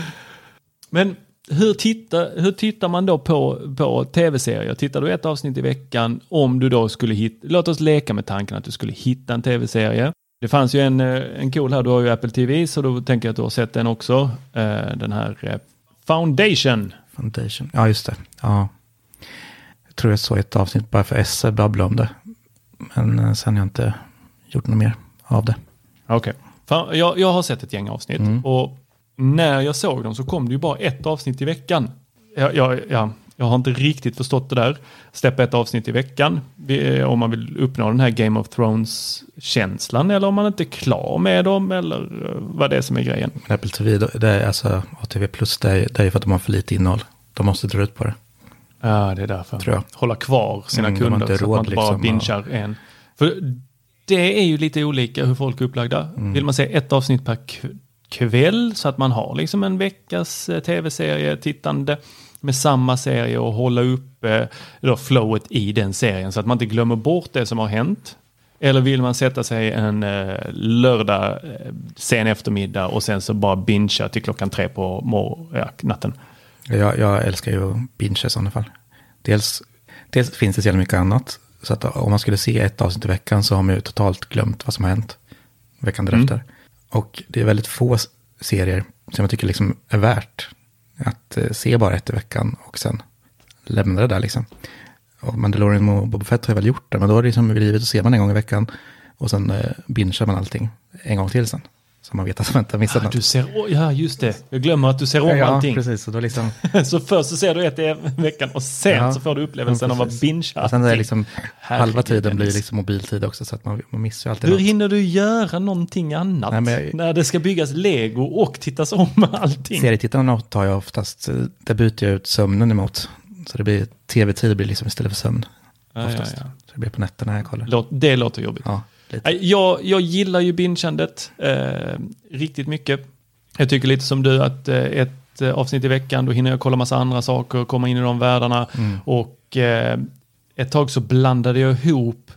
Men hur tittar, hur tittar man då på, på tv-serier? Tittar du ett avsnitt i veckan om du då skulle hitta, låt oss leka med tanken att du skulle hitta en tv-serie. Det fanns ju en, eh, en cool här, du har ju Apple TV så då tänker jag att du har sett den också. Eh, Den här eh, Foundation. Foundation. Ja, just det. Ja. Jag tror jag såg ett avsnitt bara för Esse babbla om det. Men sen har jag inte gjort något mer av det. Okej. Fan, Jag, jag har sett ett gäng avsnitt och när jag såg dem så kom det ju bara ett avsnitt i veckan. Jag, jag, jag, jag har inte riktigt förstått det där. Släppa ett avsnitt i veckan är om man vill uppnå den här Game of Thrones-känslan eller om man inte är klar med dem eller eh, vad det är som är grejen. Men Apple TV, det är alltså ATV Plus, det är, det är för att de har för lite innehåll. De måste dra ut på det. Ja, det är därför. Tror jag. Hålla kvar sina Mm, kunder inte så att man råd inte bara liksom, bingear en. För det är ju lite olika hur folk är upplagda. Mm. Vill man se ett avsnitt per kväll så att man har liksom en veckas eh, tv-serie tittande med samma serie och hålla upp eh, flowet i den serien så att man inte glömmer bort det som har hänt. Eller vill man sätta sig en eh, lördag eh, sen eftermiddag och sen så bara bingea till klockan tre på mor- ja, natten. Jag, jag älskar ju att binge i sådana fall. Dels, dels finns det så jävla mycket annat. Så att om man skulle se ett avsnitt i veckan så har man ju totalt glömt vad som har hänt veckan därefter. Och det är väldigt få serier som jag tycker liksom är värt att eh, se bara ett i veckan och sen lämna det där liksom. Och Mandalorian och Boba Fett har jag väl gjort det, men då har det liksom blivit att ser man en gång i veckan och sen eh, bingear man allting en gång till sen. Så man vet att man inte har missat Ah, något. du ser, ja, just det. Jag glömmer att du ser om ja, allting. precis. Så då liksom... Så först så ser du ett i veckan och sen Ja, så får du upplevelsen ja, av att bingea Och sen är det liksom, Herregud, halva tiden blir liksom mobiltid också, så att man, man missar alltid Hur något. hinner du göra någonting annat? Nej, jag- När det ska byggas lego och tittas om allting. Serietittarna tar jag oftast, eh, det byter jag ut sömnen emot. Så det blir tv-tid blir liksom istället för sömn. Ja, ja, oftast. ja. Så det blir på nätterna jag kollar. Det låter jobbigt. Ja, lite. Jag, jag gillar ju bingeandet eh, riktigt mycket. Jag tycker lite som du att eh, ett eh, avsnitt i veckan, då hinner jag kolla massa andra saker, komma in i de världarna. Mm. Och eh, ett tag så blandade jag ihop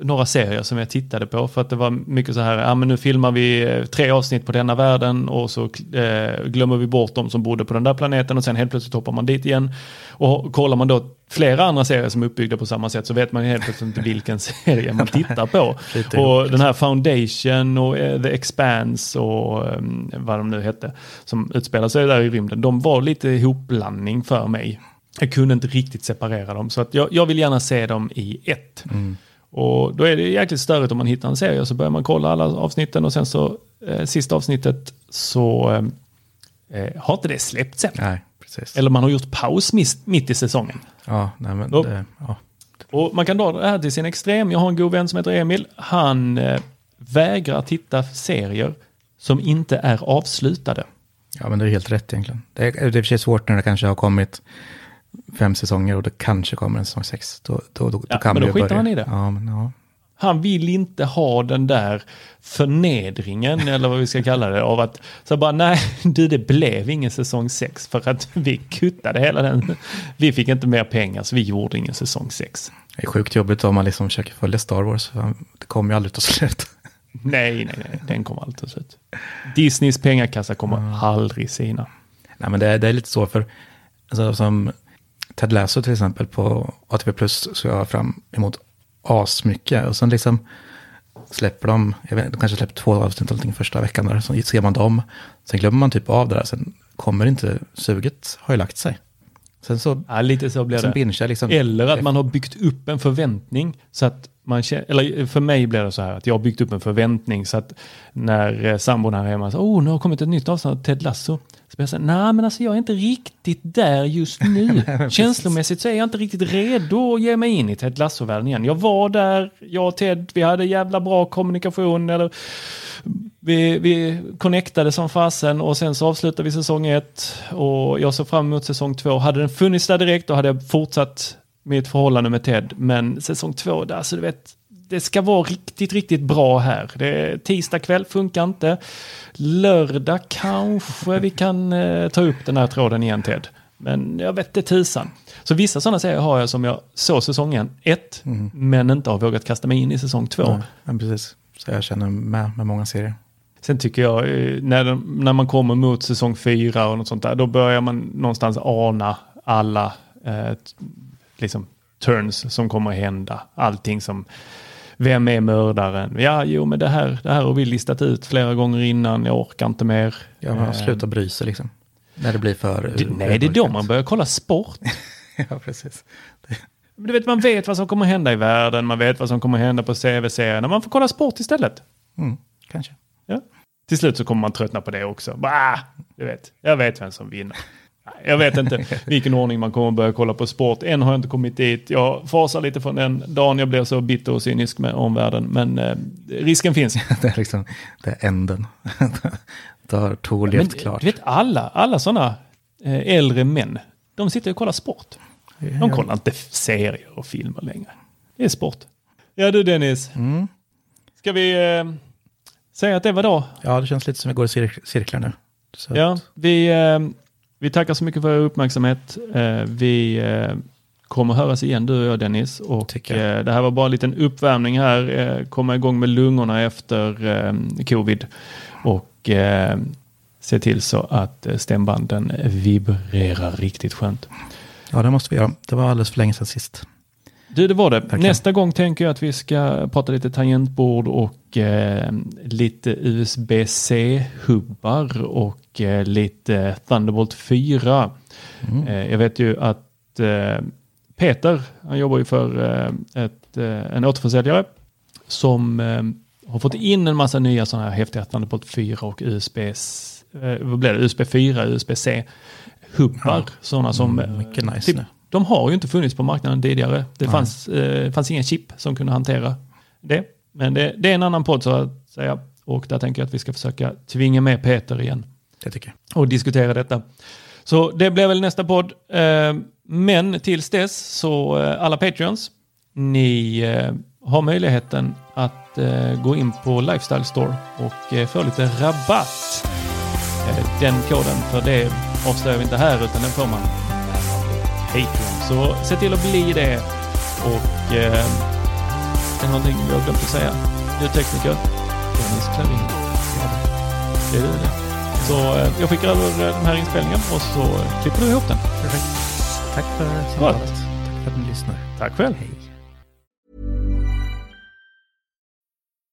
några serier som jag tittade på för att det var mycket så här, ja men nu filmar vi eh, tre avsnitt på denna världen och så eh, glömmer vi bort de som bodde på den där planeten och sen helt plötsligt hoppar man dit igen. Och kollar man då flera andra serier som är uppbyggda på samma sätt så vet man helt plötsligt inte vilken serie man tittar på. Och den här Foundation och eh, The Expanse och eh, vad de nu hette som utspelar sig där i rymden, de var lite ihopblandning för mig. Jag kunde inte riktigt separera dem så att jag, jag vill gärna se dem i ett. Och då är det jäkligt störigt om man hittar en serie så börjar man kolla alla avsnitten och sen så eh, sista avsnittet så eh, eh, har inte det släppts än. Nej, precis. Eller man har gjort paus miss, mitt i säsongen. Ja, nej men Upp. det, ja. Och man kan dra det här till sin extrem. Jag har en god vän som heter Emil. Han eh, vägrar titta serier som inte är avslutade. ja, men det är helt rätt egentligen. Det är, det är och för sig svårt när det kanske har kommit fem säsonger och det kanske kommer en säsong sex. Då, då, då, Ja, då kan men då skiter börja. han i det. Ja, men ja. Han vill inte ha den där förnedringen, eller vad vi ska kalla det, av att så bara nej, du det blev ingen säsong 6 för att vi kuttade hela den. Vi fick inte mer pengar så vi gjorde ingen säsong 6. Det är sjukt jobbigt om man liksom försöker följa Star Wars. för Det kommer ju aldrig ta slut. Nej, nej, nej, den kommer alltid ta slut. Disneys pengakassa kommer aldrig sina. Nej, men det är, det är lite så för, alltså, som Ted Lasso till exempel på ATV Plus så jag fram emot asmycket. Och sen liksom släpper de, jag vet, de kanske släpper två avsnitt eller första veckan där, så ser man dem. Sen glömmer man typ av det där, sen kommer inte suget, har ju lagt sig. Sen så, Ja, lite så blir det. liksom. Eller att man har byggt upp en förväntning så att man känner, eller för mig blir det så här att jag har byggt upp en förväntning så att när eh, sambon här hemma säger oh nu har kommit ett nytt avsnitt av Ted Lasso. Så blir jag säga nej men alltså jag är inte riktigt där just nu. Känslomässigt så är jag inte riktigt redo att ge mig in i Ted Lasso-världen igen. Jag var där, jag och Ted, vi hade jävla bra kommunikation eller vi, vi connectade som fasen och sen så avslutade vi säsong ett och jag såg fram emot säsong två. Hade den funnits där direkt då hade jag fortsatt mitt förhållande med Ted. Men säsong två, där, så du vet, det ska vara riktigt, riktigt bra här. Det tisdag kväll funkar inte. Lördag kanske vi kan eh, ta upp den här tråden igen Ted. Men jag vet inte tusan. Så vissa sådana serier har jag som jag såg säsongen ett, men inte har vågat kasta mig in i säsong två. Ja, men precis. Så jag känner med, med många serier. Sen tycker jag, eh, när, de, när man kommer mot säsong fyra och något sånt där, då börjar man någonstans ana alla eh, liksom, turns som kommer att hända. Allting som, vem är mördaren? Ja, jo, men det här, det här har vi listat ut flera gånger innan, jag orkar inte mer. Ja, man Eh, slutar bry sig liksom. När det blir för... det, nej, det är då man börjar kolla sport. ja, precis. Men Du vet, man vet vad som kommer att hända i världen, man vet vad som kommer att hända på CV-serierna. Man får kolla sport istället. Mm, kanske. Ja. Till slut så kommer man tröttna på det också. Bah, du vet, jag vet vem som vinner. Jag vet inte vilken ordning man kommer att börja kolla på sport. Än har jag inte kommit dit. Jag fasar lite från den dagen jag blir så bitter och cynisk med omvärlden. Men eh, risken finns. det är liksom, det är änden. Då har Tor levt klart. du vet alla, alla sådana eh, äldre män, de sitter och kollar sport. De kollar inte serier och filmer längre. Det är sport. Ja du Dennis, Mm. ska vi eh, säga att det var då? Ja, det känns lite som vi går i cir- cirklar nu. Så Ja, vi, eh, vi tackar så mycket för er uppmärksamhet. Eh, vi eh, kommer höras igen du och jag Dennis. Och jag. eh, det här var bara en liten uppvärmning här. Komma igång med lungorna efter covid. Och se till så att stämbanden vibrerar riktigt skönt. ja, det måste vi göra. Det var alldeles för länge sedan sist. Du, det var det. Verkligen. Nästa gång tänker jag att vi ska prata lite tangentbord och eh, lite USB-C-hubbar och eh, lite Thunderbolt 4. Mm. Eh, jag vet ju att eh, Peter, han jobbar ju för eh, ett, eh, en återförsäljare som har fått in en massa nya sådana här häftiga Thunderbolt 4 och USB, vad blir det? USB 4, USB-C hubbar. Sådana som Mm, mycket nice typ, nu. De har ju inte funnits på marknaden tidigare. Det fanns, eh, fanns ingen chip som kunde hantera det. Men det, det är en annan podd så att säga. Och där tänker jag att vi ska försöka tvinga med Peter igen Det tycker jag. och diskutera detta. Så det blir väl nästa podd. Eh, Men tills dess så eh, alla Patreons, ni eh, har möjligheten att gå in på Lifestyle Store och få lite rabatt. Den koden för det avslöjar vi inte här utan den får man Patreon. Så se till att bli det. Och eh, är det någonting vi har glömt att säga? Ljudtekniker, Dennis Klarin. Det är du det. Så eh, jag skickar över eh, den här inspelningen och så klipper du ihop den. Perfekt. Tack för samtalet. Tack för att ni lyssnar. Tack själv. Hej.